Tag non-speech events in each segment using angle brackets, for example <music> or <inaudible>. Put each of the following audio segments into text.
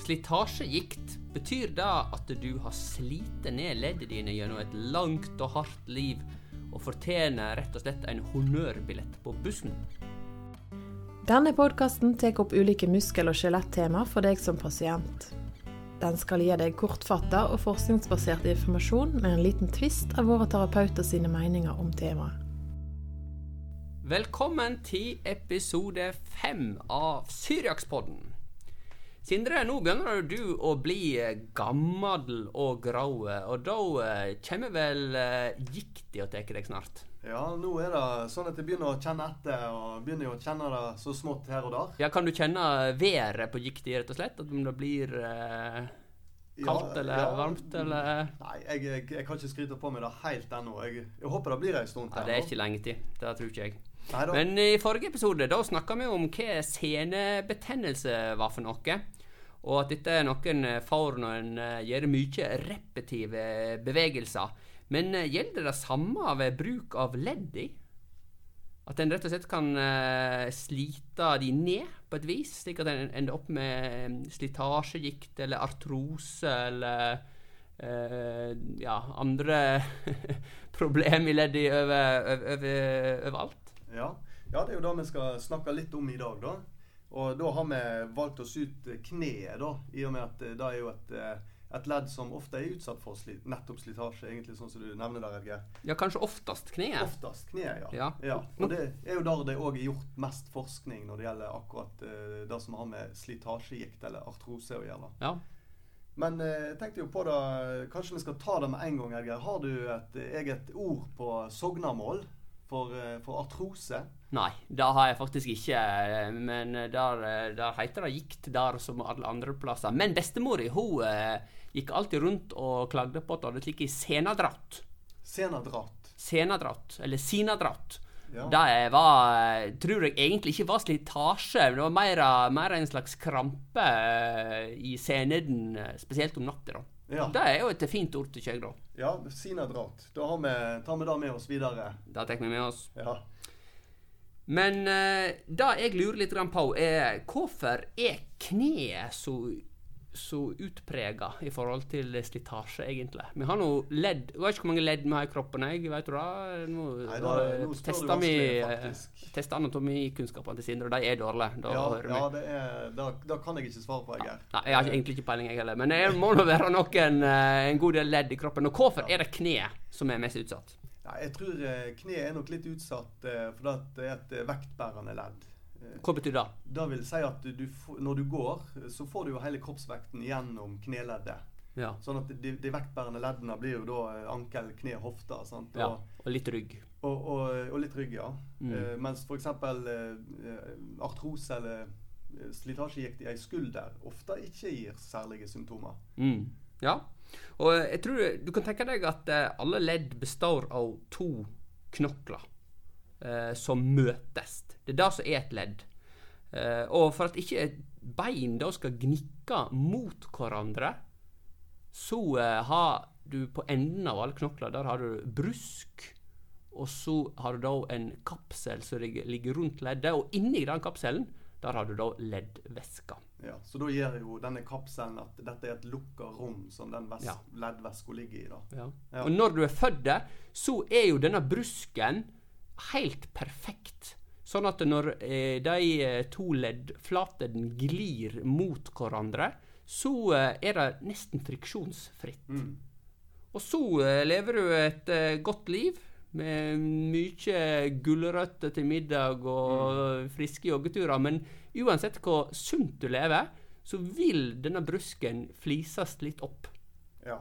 Slitasjegikt, betyr det at du har slite ned leddene dine gjennom et langt og hardt liv, og fortjener rett og slett en honnørbillett på bussen? Denne podkasten tar opp ulike muskel- og skjelettema for deg som pasient. Den skal gi deg kortfatta og forskningsbasert informasjon med en liten tvist av våre terapeuter sine meninger om temaet. Velkommen til episode fem av Syriakspodden. Sindre, nå begynner du å bli gammel og grå, og da eh, kommer vel eh, gikta og tar deg snart? Ja, nå er det sånn at jeg begynner å kjenne etter, og begynner å kjenne det så smått her og der. Ja, Kan du kjenne været på gikta, rett og slett? At om det blir eh, kaldt Ja, eller ja. varmt, eller Nei, jeg, jeg, jeg kan ikke skryte på meg det helt ennå. Jeg, jeg håper det blir ei stund til. Ja. Det er ikke lenge til. Det tror ikke jeg. Men i forrige episode da snakka vi om hva senebetennelse var for noe. Og at dette er noe en får når en eh, gjør mye repetive bevegelser. Men eh, gjelder det samme ved bruk av ledd i? At en rett og slett kan eh, slite de ned på et vis, slik at en ender opp med slitasjegikt eller artrose eller Uh, ja, andre <laughs> problemer i leddet over, over, overalt. Ja. ja, det er jo det vi skal snakke litt om i dag, da. Og da har vi valgt oss ut kneet, da. I og med at eh, det er jo et, eh, et ledd som ofte er utsatt for sli nettopp slitasje, egentlig sånn som du nevner der, Edger Ja, kanskje oftest kneet. Oftest kneet, Ja. ja. Og det er jo der det òg er gjort mest forskning når det gjelder akkurat uh, det som har med slitasjegikt eller artrose å gjøre. Ja. Men jeg tenkte jo på det Kanskje vi skal ta det med en gang, Edger Har du et eget ord på sognamål for, eh, for artrose? Nei, det har jeg faktisk ikke. eh, Men der, eh, der heter det gikt der som alle andre plasser. Men bestemora hun gikk alltid rundt og klagde på at hun hadde slik senadratt. Senadratt. Senadratt, eller sinadratt. Ja. Det var, tror jeg egentlig ikke var slitasje. men Det var mer, mer en slags krampe i seneden, spesielt om natta. Ja. Det er jo et fint ord til kjøk, da. Ja, sinadratt. Da har vi, tar vi det med oss videre. Det tar vi med oss. Ja. Men uh, det jeg lurer litt på, er hvorfor er kneet så, så utprega i forhold til slitasje, egentlig? Vi har nå ledd Jeg vet ikke hvor mange ledd vi har i kroppen, jeg. Vet du det? Nå, Nei, da, nå tester vi eh, tester anatomikunnskapene til Sindre, og de er dårlige. Da Ja, ja det, er, da, da kan jeg ikke svare på, Edgeir. Nei, jeg har egentlig ikke peiling, jeg heller. Men det må nå være noen, eh, en god del ledd i kroppen. Og hvorfor er det kneet som er mest utsatt? Ja, jeg tror eh, kneet er nok litt utsatt fordi det er et vektbærende ledd. Eh, Hva betyr det? Det vil si at du, når du går, så får du jo hele kroppsvekten gjennom kneleddet. Ja. Sånn at de, de vektbærende leddene blir jo da eh, ankel, kne, hofte. Sant? ja. Og, Og litt rygg. og, og, og litt rygg, ja. Mm. Eh, mens f.eks. Eh, artrose eller eh, slitasjegikt i ei skulder ofte ikke gir særlige symptomer. Mm. Ja. Og jeg tror du kan tenke deg at eh, alle ledd består av to knokler eh, som møtes. Det er det som er et ledd. Eh, og for at ikke bein da skal gnikke mot hverandre, så eh, har du på enden av alle knokler der har du brusk. Og så har du da en kapsel som ligger, rundt leddet, og inni den kapselen der har du da leddvæska. Ja, så da gjør jo denne kapselen at dette er et lukka rom som den Ja. leddvæska ligger i. da. Ja. Ja. Og når du er født, så er jo denne brusken helt perfekt. Sånn at når eh, de eh, to leddflatene glir mot hverandre, så eh, er det nesten friksjonsfritt. Mm. Og så lever du et godt liv med mye gulrøtter til middag og friske joggeturer. Men uansett hvor sunt du lever, så vil denne brusken flises litt opp. Ja.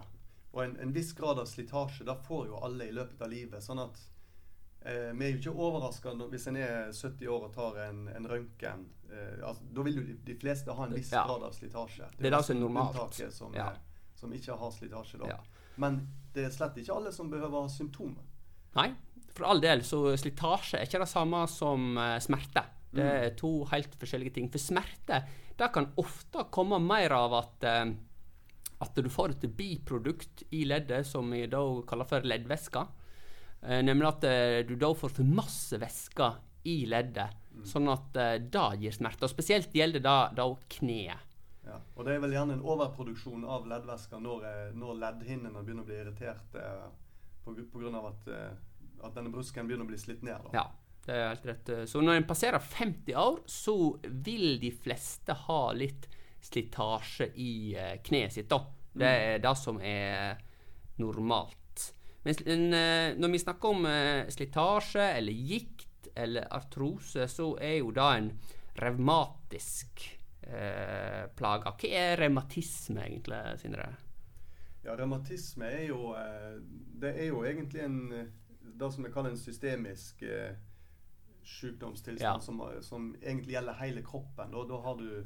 Og en, en viss grad av slitasje det får jo alle i løpet av livet. sånn at eh, vi er jo ikke overraska hvis en er 70 år og tar en, en røntgen. Eh, altså, da vil jo de, de fleste ha en viss Ja. grad av slitasje. Det er det som er normalt. Som, Ja. eh, som ikke har slitasje. da. Ja. Men det er slett ikke alle som behøver ha symptomer. Nei, for all del, så slitasje er ikke det samme som eh, smerte. Det er to helt forskjellige ting. For smerte det kan ofte komme mer av at, eh, at du får et biprodukt i leddet som vi da kaller for leddvæske. Eh, nemlig at eh, du da får for masse væske i leddet, sånn at eh, det gir smerte. Og spesielt gjelder det da kneet. Ja. Og det er vel gjerne en overproduksjon av leddvæsker når, når leddhinnene begynner å bli irritert eh, på, på grunn av at, at denne brusken begynner å bli slitt ned. Da. Ja, det er helt rett. Så når en passerer 50 år, så vil de fleste ha litt slitasje i kneet sitt, da. Det er det som er normalt. Men eh, når vi snakker om eh, slitasje eller gikt eller artrose, så er jo det en revmatisk eh, plage. Hva er revmatisme, egentlig, Sindre? Ja, revmatisme er jo eh, Det er jo egentlig en det som vi kaller en systemisk eh, sykdomstilstand Ja. som, som egentlig gjelder hele kroppen. Da, da har du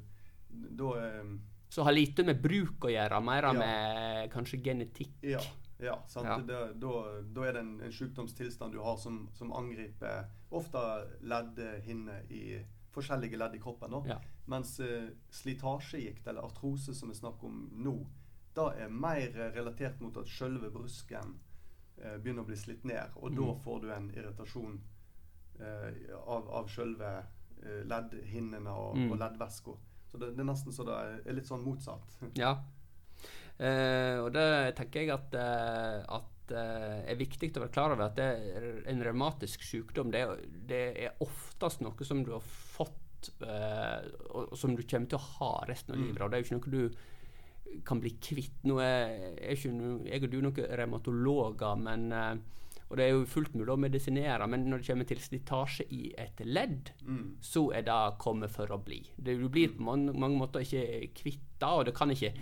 Da eh, Så har lite med bruk å gjøre, mer Ja. med kanskje genetikk. Ja. Ja, sant? Ja. Det- Da, da er det en, en sykdomstilstand du har som, som angriper ofte leddhinner i forskjellige ledd i kroppen. Da. Ja. Mens uh, slitasjegikt, eller artrose som vi snakker om nå, da er mer eh, relatert mot at selve brusken uh, begynner å bli slitt ned. Og da Mm. får du en irritasjon uh, av, av eh, leddhinnene og, Mm. og leddvæska. Så det, det er nesten så det er litt sånn motsatt. Ja. Eh, og det tenker jeg at, eh, at eh, er viktig å være klar over at det er en revmatisk sykdom det, er- det er oftest noe som du har fått, eh, og, som du kommer til å ha resten av Mm. livet. Og det er jo ikke noe du kan bli kvitt. Nå er, er ikke noe, jeg og du noen revmatologer, men eh, og det er jo fullt mulig å medisinere, men når det kommer til slitasje i et ledd, Mm. så er det kommet for å bli. Det, du blir på mange, mange måter ikke kvitt det, og det kan ikke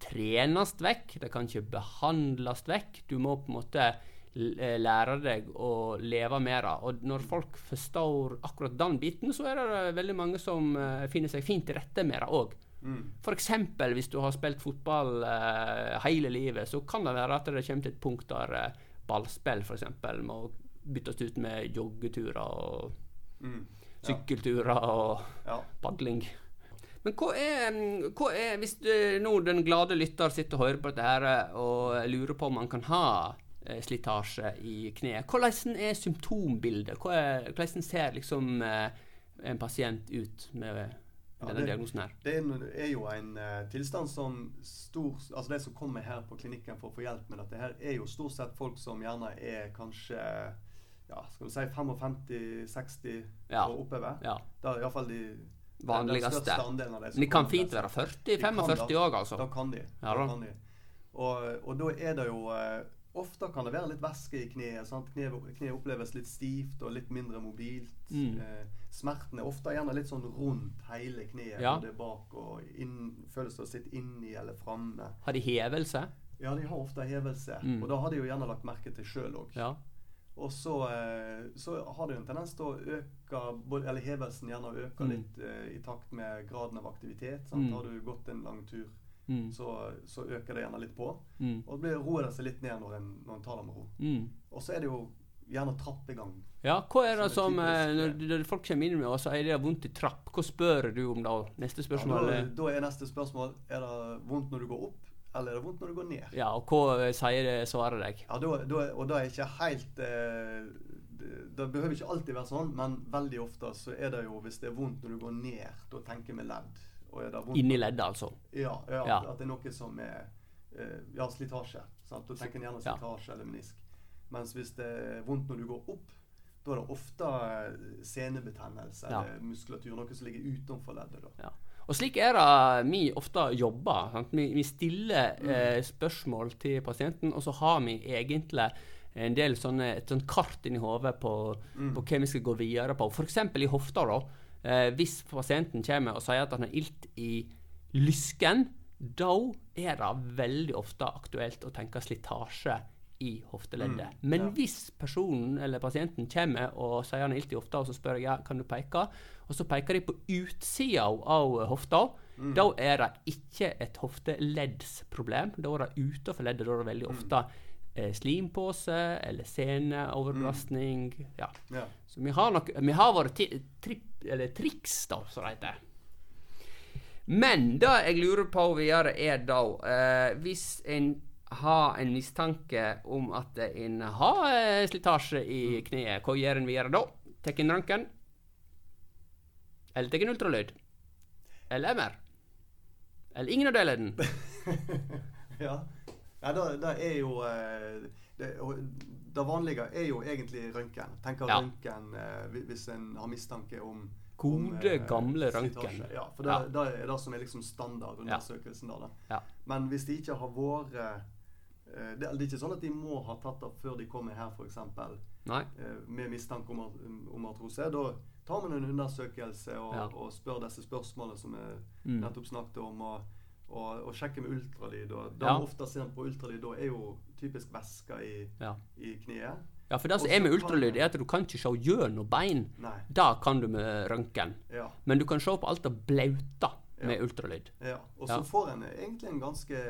trenes vekk. Det kan ikke behandles vekk. Du må på en måte eh, lære deg å leve med det. Og når folk forstår akkurat den biten, så er det veldig mange som eh, finner seg fint til rette med det òg. Mm. F.eks. hvis du har spilt fotball uh, hele livet, så kan det være at det kommer til et punkt der uh, ballspill f.eks. må byttes ut med joggeturer og Mm. Ja. sykkelturer og Ja. padling. Men hva er, hva er Hvis du, nå den glade lytter sitter og hører på dette her og lurer på om man kan ha eh, slitasje i kneet, hvordan er symptombildet? Er, hvordan ser liksom eh, en pasient ut med Ja, denne det- diagnosen her? Det er, jo en eh, tilstand som stor Altså de som kommer her på klinikken for å få hjelp med dette her, er jo stort sett folk som gjerne er kanskje ja, skal vi si 55-60 Ja. og oppover. Ja. Det er iallfall de Vanligste. Men de kan fint være 40, De kan 45 da. år, altså. Da kan de. Ja, da kan de. Og, og da er det jo eh, Ofte kan det være litt væske i kneet. sant? Kneet kneet oppleves litt stivt og litt mindre mobilt. Mm. Eh, smerten er ofte gjerne litt sånn rundt hele kneet. Ja. Det bak og inn, føles det å sitte inni eller framme. Har de hevelse? Ja, de har ofte hevelse. Mm. Og da har de jo gjerne lagt merke til sjøl òg. Ja. Og så, eh, så har det jo en tendens til å øke Eller hevelsen gjerne øker Mm. litt eh, i takt med graden av aktivitet. Sant? Mm. Har du gått en lang tur, Mm. så, så øker det gjerne litt på. Mm. Og det blir roer det seg litt ned når en, når en tar det med ro. Mm. Og så er det jo gjerne trappegang. Ja, hva er det Som som er eh, Når, når folk kommer inn med og sier de har vondt i trapp, hva spør du om da? Neste spørsmål Ja, da, da er neste spørsmål Er det vondt når du går opp, eller er det vondt når du går ned? Ja, og hva eh, sier det, svarer deg? Ja, da, da, Og det er ikke helt eh, det, behøver ikke alltid være sånn, men veldig ofte så er det jo hvis det er vondt når du går ned, da tenker vi ledd. Og er det vondt Inni leddet, altså. Ja, ja, Ja. at det er noe som er eh, Ja, slitasje. Sant? Da tenker en gjerne Ja. slitasje eller menisk. Mens hvis det er vondt når du går opp, da er det ofte eh, senebetennelse Ja. eller muskulatur. Noe som ligger utenfor leddet. da. Og slik er det vi ofte jobber. Sant? Vi, vi stiller Mm. eh, spørsmål til pasienten, og så har vi egentlig en del sånne, et sånt kart inni hodet på, Mm. på hva vi skal gå videre på. F.eks. i hofta. da. Eh, hvis pasienten kommer og sier at han har ilt i lysken, da er det veldig ofte aktuelt å tenke slitasje i hofteleddet. Mm, Men ja. hvis personen eller pasienten kommer og sier han har ilt i hofta, og så spør jeg ja, kan du peke, og så peker de på utsida av hofta, Mm. da er det ikke et hofteleddsproblem. Da er det utenfor leddet. Da er det veldig Mm. ofte eh, slimpose eller seneoverbelastning. Ja. Ja. Så vi har, nok, vi har våre eller triks, da, som det heter. Men det jeg lurer på videre, er da eh, Hvis en har en mistanke om at en har eh, slitasje i kneet, hva gjør en videre da? Tar en røntgen? Eller tar en ultralyd? Eller MR? Eller ingen av delene? <laughs> ja. ja det, det, er jo eh, det, det, vanlige er jo egentlig røntgen. Tenker ja. røntgen eh, hvis en har mistanke om Gode, om, gamle røntgen. Ja, for det, ja. det, er det som er liksom standardundersøkelsen. Ja. Ja. Men hvis de ikke har vært det, er ikke sånn at de må ha tatt det før de kommer her, f.eks. Med mistanke om, om artrose. Da tar man en undersøkelse og, ja. og spør disse spørsmålene som vi mm. nettopp snakket om. og og, og sjekke med ultralyd. og Det ja. ofte ser på ultralyd, da er jo typisk væske i, ja. i kneet. Ja, for det som er med ultralyd, er at du kan ikke se gjennom bein. Nei. Det kan du med røntgen. Ja. Men du kan se på alt det blaute med ja. ultralyd. Ja, Og så får en egentlig en ganske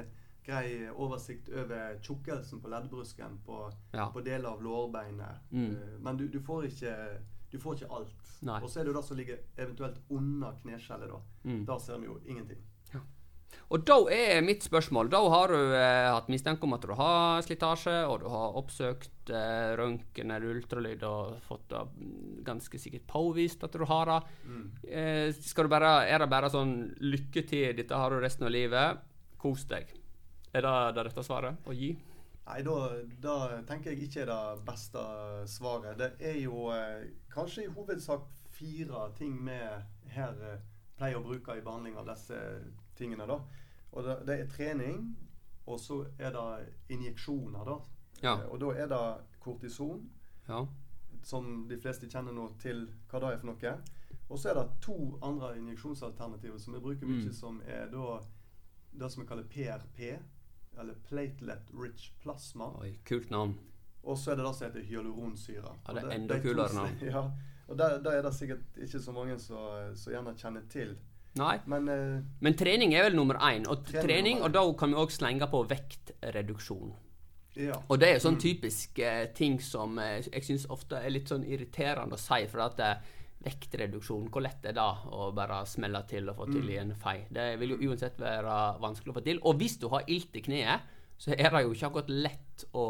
grei oversikt over tjukkelsen på leddbrusken på, på deler av lårbeinet. Mm. Eh, men du, du, får ikke du får ikke alt. Og så er det jo det som ligger eventuelt under kneskjellet. Da mm. Da ser vi jo ingenting. Ja. Og da er mitt spørsmål Da har du eh, hatt mistanke om at du har slitasje, og du har oppsøkt eh, røntgen eller ultralyd og fått det ganske sikkert påvist at du har det. Mm. Eh, skal du bare, er det bare sånn lykke til, dette har du resten av livet, kos deg? Er det det rette svaret å gi? Nei, da, da, tenker jeg ikke er det beste svaret. Det er jo eh, kanskje i hovedsak fire ting vi her eh, pleier å bruke i behandling av disse tingene. da. Og det, det er trening, og så er det injeksjoner. da. Ja. Eh, og da er det kortison, ja. som de fleste kjenner nå til hva det er for noe. Og så er det to andre injeksjonsalternativer som vi bruker mye, mm. som er da det som vi kaller PRP eller platelet rich plasma. Oi, kult navn. Og så er det det som heter hyaluronsyre. Ja, det er enda det, kulere navn. <laughs> Ja, og det, er det sikkert ikke så mange som gjerne kjenner til. Nei, men, uh, men, trening er vel nummer én. Og trening, trening og da kan vi òg slenge på vektreduksjon. Ja. Og det er sånn mm. typisk uh, ting som uh, jeg syns ofte er litt sånn irriterende å si. For at vektreduksjon, hvor lett er det å bare smelle til og få til mm. i en fei? Det vil jo uansett være vanskelig å få til. Og hvis du har ilt i kneet, så er det jo ikke akkurat lett å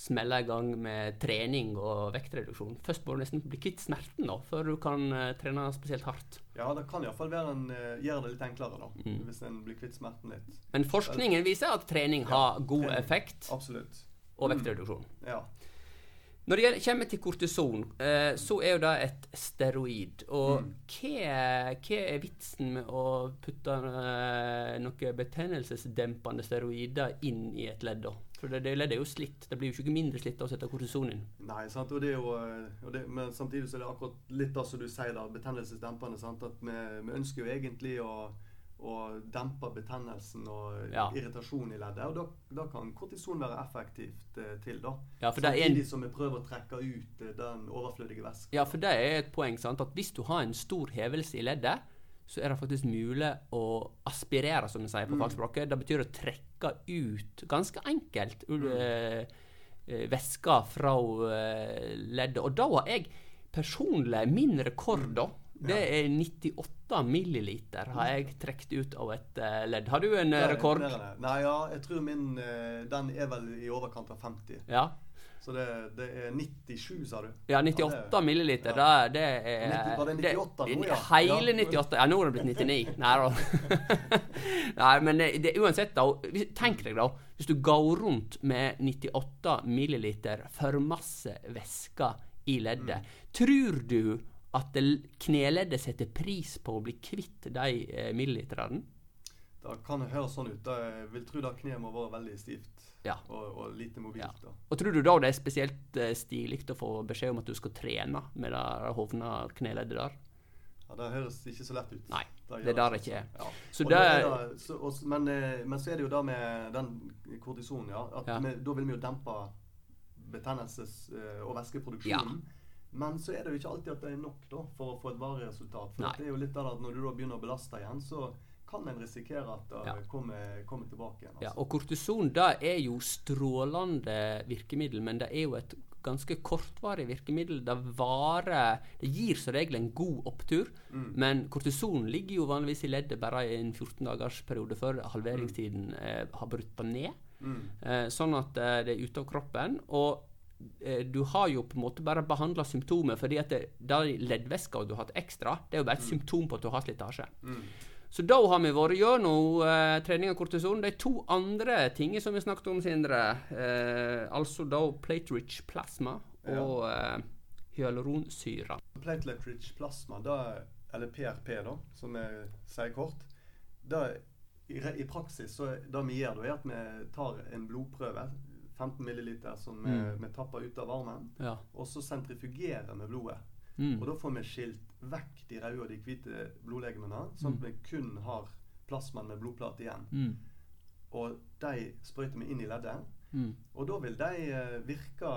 smelle i gang med trening og vektreduksjon. Først må du nesten bli kvitt smerten da, før du kan uh, trene spesielt hardt. Ja, det kan iallfall uh, eh, gjøre det litt enklere, da, mm. hvis en blir kvitt smerten litt. Men forskningen viser at trening ja, har god trening. effekt. Absolutt. Og vektreduksjon. Mm. Ja. Når det kommer til kortison, eh, så er jo det et steroid. Og mm. hva, hva, er vitsen med å putte noe noen betennelsesdempende steroider inn i et ledd? da? For det, det leddet er jo slitt. Det blir jo ikke mindre slitt av å sette kortison inn. Nei, sant? Og det er jo, eh, det, men samtidig så er det akkurat litt det som du sier, da, betennelsesdempende. sant? At vi, vi ønsker jo egentlig å og demper betennelsen og ja. irritasjon i leddet. Og da, da, kan kortison være effektivt eh, til. da. Ja, Samtidig en... som vi prøver å trekke ut eh, den overflødige væsken. Ja, for det er et poeng. sant? At Hvis du har en stor hevelse i leddet, så er det faktisk mulig å aspirere, som vi sier på mm. fagspråket. Det betyr å trekke ut, ganske enkelt, mm. Eh, eh, væska fra eh, leddet. Og da har jeg personlig min rekord, da. Det er 98 milliliter har jeg trukket ut av et uh, ledd. Har du en uh, rekord? Nei, ja, jeg tror min uh, Den er vel i overkant av 50. Ja. Så det, det er 97, sa du? Ja, 98 ja, det, milliliter. Ja. Da, det er 90, Var det 98 det, nå, ja? Hele 98. Ja, nå er det blitt 99. <laughs> Nei da. <laughs> Nei, men det, uansett, da. Tenk deg, da. Hvis du går rundt med 98 milliliter for masse væske i leddet, mm. tror du at kneleddet setter pris på å bli kvitt de eh, milliliterne? Det kan høres sånn ut. Jeg vil tro at kneet må være veldig stivt ja. og, og, lite mobilt. Ja. Og Tror du da det er spesielt eh, stilig å få beskjed om at du skal trene med det hovna kneleddet der? Ja, Det høres ikke så lett ut. Nei, det, det er der det ikke er. Ja. Så det, det, så, og, men, eh, men, så er det jo det med den kortisonen, ja. Vi, da vil vi jo dempe betennelses- eh, og væskeproduksjonen. Ja. Men så er det jo ikke alltid at det er nok da, for å få et varig resultat. For det er jo litt av det at Når du da begynner å belaste igjen, så kan en risikere at det ja. kommer, kommer, tilbake igjen. Altså. Ja, og Kortison det er jo strålende virkemiddel, men det er jo et ganske kortvarig virkemiddel. Det varer Det gir som regel en god opptur, mm. men kortison ligger jo vanligvis i leddet bare i en 14 dagers periode før halveringstiden mm. eh, har brutt ned. Mm. Eh, sånn at eh, det er ute av kroppen. Og du har jo på en måte bare behandla symptomer, fordi at det, det leddvæska du har hatt ekstra, det er jo bare et mm. symptom på at du har slitasje. Mm. Så da har vi vært gjennom eh, trening av kortison. De to andre tingene som vi snakket om, Sindre, eh, altså da plate-rich plasma og uh, hyaluronsyre. Platelet-rich plasma, da, eller PRP, da, som jeg sier kort, da, i, i, praksis så det vi gjør, da, er at vi tar en blodprøve 15 ml som vi, mm. vi tapper ut av armen. Ja. Og så sentrifugerer vi blodet. Mm. Og da får vi skilt vekk de røde og de hvite blodlegemene, sånn at mm. vi kun har plasmaen med blodplate igjen. Mm. Og de sprøyter vi inn i leddet. Mm. Og da vil de uh, virke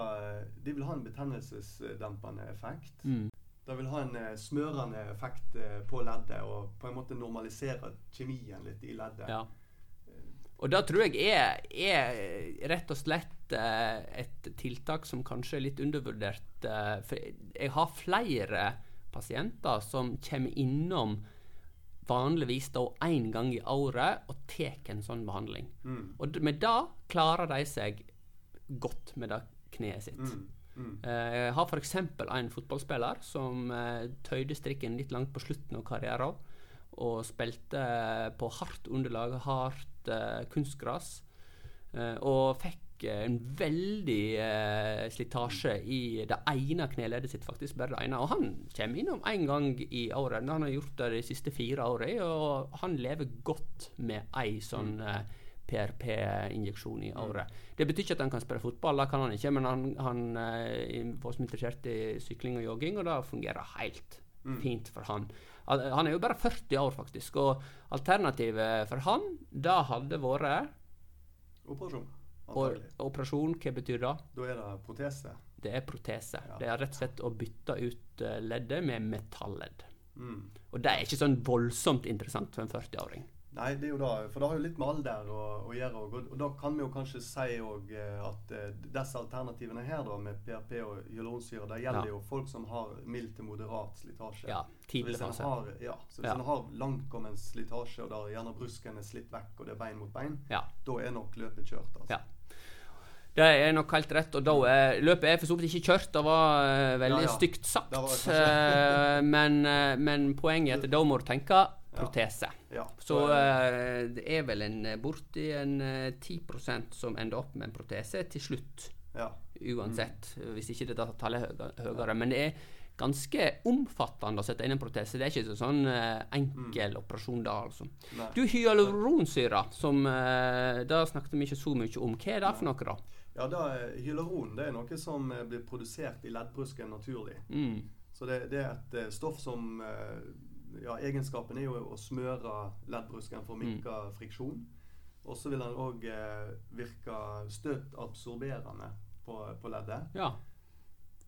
De vil ha en betennelsesdempende effekt. Mm. De vil ha en uh, smørende effekt på leddet og på en måte normalisere kjemien litt i leddet. Ja. Og det tror jeg er, er rett og slett et tiltak som kanskje er litt undervurdert. for jeg har flere pasienter som kommer innom vanligvis da én gang i året og tar en sånn behandling. Mm. Og med det klarer de seg godt med det kneet sitt. Mm. Mm. Uh, jeg har f.eks. en fotballspiller som uh, tøyde strikken litt langt på slutten av karrieren. Og spilte på hardt underlag, hardt uh, kunstgras. og fikk en veldig eh, slitasje i det ene kneleddet sitt, faktisk bare det ene. Og han kommer innom én gang i året. Han har gjort det de siste fire årene, og han lever godt med ei sånn mm. eh, PRP-injeksjon i året. Det betyr ikke at han kan spille fotball, det kan han ikke, men han, han eh, er interessert i sykling og jogging, og det fungerer helt mm. fint for han. Han er jo bare 40 år, faktisk, og alternativet for han, det hadde vært Operasjon. Og operasjon, hva betyr det? Da er det protese. Det er protese. Ja. Det er rett og slett å bytte ut eh, leddet med metalledd. Mm. Og det er ikke sånn voldsomt interessant for en 40-åring. Nei, det er jo da, for det har jo litt med alder å, å gjøre. Og, og, da kan vi jo kanskje si òg eh, at uh, disse alternativene her da, med PRP og hyaluronsyre, det gjelder ja. jo folk som har mild til moderat slitasje. Ja, tidlig fase. Ja, så hvis ja. en har langtkommen slitasje, og der gjerne brusken er slitt vekk, og det er bein mot bein, ja. da er nok løpet kjørt. altså. Ja. Det er nok helt rett. og da er, Løpet er for så vidt ikke kjørt. Det var uh, veldig ja, ja. stygt sagt. <laughs> Men, uh, men, poenget er at da må du tenke protese. Ja. Så det er vel en borti en 10% som ender opp med en protese til slutt. Uansett. Mm. Hvis ikke det da tallet er høyere. Men det er ganske omfattende å sette inn en protese. Det er ikke sånn enkel mm. operasjon da, altså. Nei. Du, hyaluronsyre, som uh, da snakket vi ikke så mye om. Hva er det for noe, da? Ja, da, Hyaluron det er noe som eh, blir produsert i leddbrusken naturlig. Mm. Så det, det, er et uh, stoff som uh, ja, Egenskapen er jo å smøre leddbrusken for å mm. minke mm. friksjon. Og så vil den òg eh, virke støtabsorberende på, på leddet. Ja.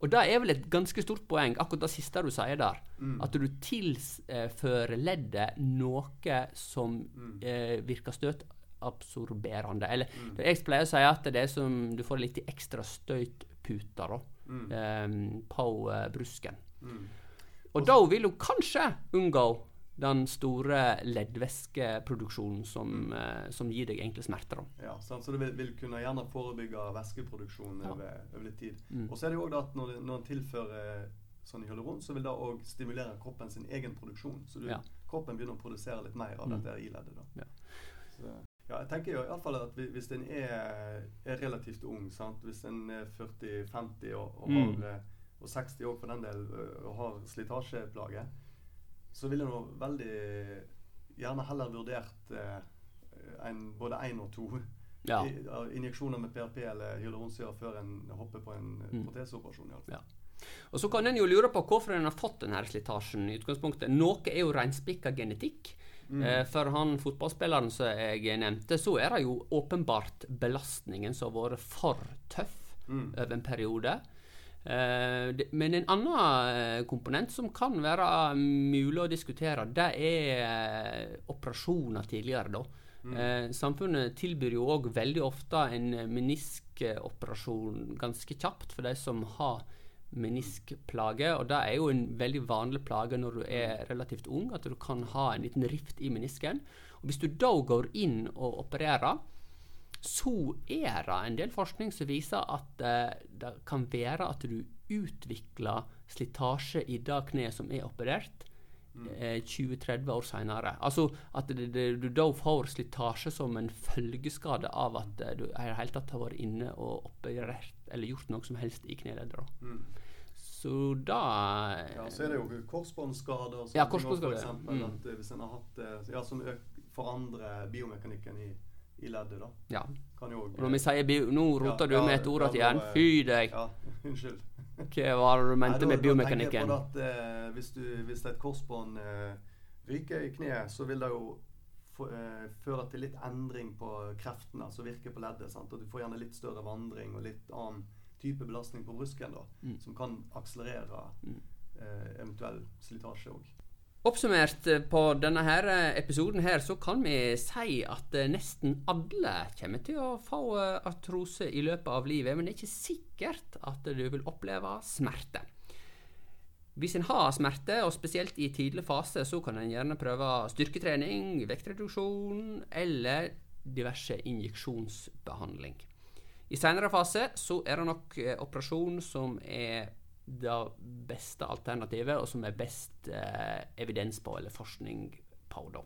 Og det er vel et ganske stort poeng, akkurat det siste du sier der. Mm. At du tilfører leddet noe som mm. eh, virker støtabsorberende. Eller mm. jeg pleier å si at det er som du får litt ekstra støytputer mm. um, på eh, brusken. Og da vil du kanskje unngå den store leddvæskeproduksjonen som, mm. uh, som, gir deg enkle smerter. Ja, sant? Så du vil, vil, kunne gjerne forebygge væskeproduksjon ja. over, over, litt tid. Mm. Og så er det jo også at når, når en tilfører sånn hyaluron, så vil det òg stimulere kroppen sin egen produksjon. Så du, ja. kroppen begynner å produsere litt mer av mm. dette i leddet. da. Ja. Så, ja, jeg tenker jo i alle fall at hvis en er, er relativt ung, sant? hvis en er 40-50 og, og, mm. har, eh, og 60 år for den del og har slitasjeplager, så ville nå veldig gjerne heller vurdert eh, en, både én og to <laughs> ja. injeksjoner med PRP eller hyaluronsyre før en hopper på en mm. proteseoperasjon. Ja. Og Så kan en jo lure på hvorfor en har fått denne slitasjen. i utgangspunktet. Noe er jo reinspikka genetikk. Mm. Eh, for han fotballspilleren som jeg nevnte, så er det jo åpenbart belastningen som har vært for tøff mm. over en periode. Eh, men en annen eh, komponent som kan være mulig å diskutere, det er eh, operasjoner tidligere, da. Mm. Samfunnet tilbyr jo òg veldig ofte en meniskoperasjon ganske kjapt for de som har meniskplage. Og det er jo en veldig vanlig plage når du er relativt ung, at du kan ha en liten rift i menisken. Og Hvis du da går inn og opererer, så er det en del forskning som viser at eh, det kan være at du utvikler slitasje i det kneet som er operert, eh, 20-30 år seinere. Altså at det, det, du da får slitasje som en følgeskade av at eh, du i det hele tatt har vært inne og operert eller gjort noe som helst i kneleddet. Mm. Så da Ja, så er det jo korsbåndskader Ja, korsbåndskader, For eksempel Mm. at eh, hvis en har hatt det ja, som forandrer biomekanikken i, i leddet, da. Ja. Og når vi sier bio... Nå roter du med et ord ja, igjen. Fy deg! Ja, <laughs> unnskyld. Hva var det du mente da- med da biomekanikken? tenker jeg på at eh, hvis, du, hvis et korsbånd eh, ryker i kneet, så vil det jo eh, føre til litt endring på kreftene som virker på leddet. Sant? Og du får gjerne litt større vandring og litt annen type belastning på brusken, da, Mm. som kan akselerere Mm. eh, eventuell slitasje òg. Oppsummert eh, på denne her eh, episoden her, så kan vi si at eh, nesten alle kommer til å få artrose i løpet av livet, men det er ikke sikkert at du vil oppleve smerte. Hvis en har smerte, og spesielt i tidlig fase, så kan en gjerne prøve styrketrening, vektreduksjon eller diverse injeksjonsbehandling. I senere fase så er det nok operasjon som er det beste alternativet, og som er best eh, evidens på, eller forskning på, da.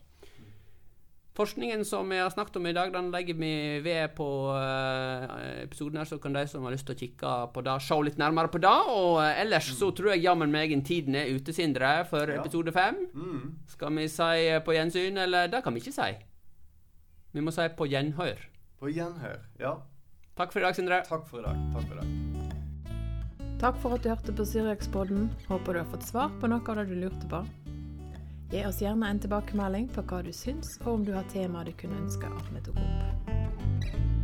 Forskningen som vi har snakket om i dag, den legger vi ved på eh, episoden her, så kan de som har lyst til å kikke på det, se litt nærmere på det. Og eh, ellers så tror jeg jammen meg en tiden er ute, Sindre, for Ja. episode fem. Mm. Skal vi si eh, på gjensyn, eller det kan vi ikke si. Vi må si på gjenhør. På gjenhør. Ja. Takk for i dag, Sindre. Takk for i dag. Takk for i dag. Takk for at du hørte på Syriakspodden. Håper du har fått svar på noe av det du lurte på. Gi oss gjerne en tilbakemelding på hva du syns, og om du har temaer du kunne ønske at vi tok opp.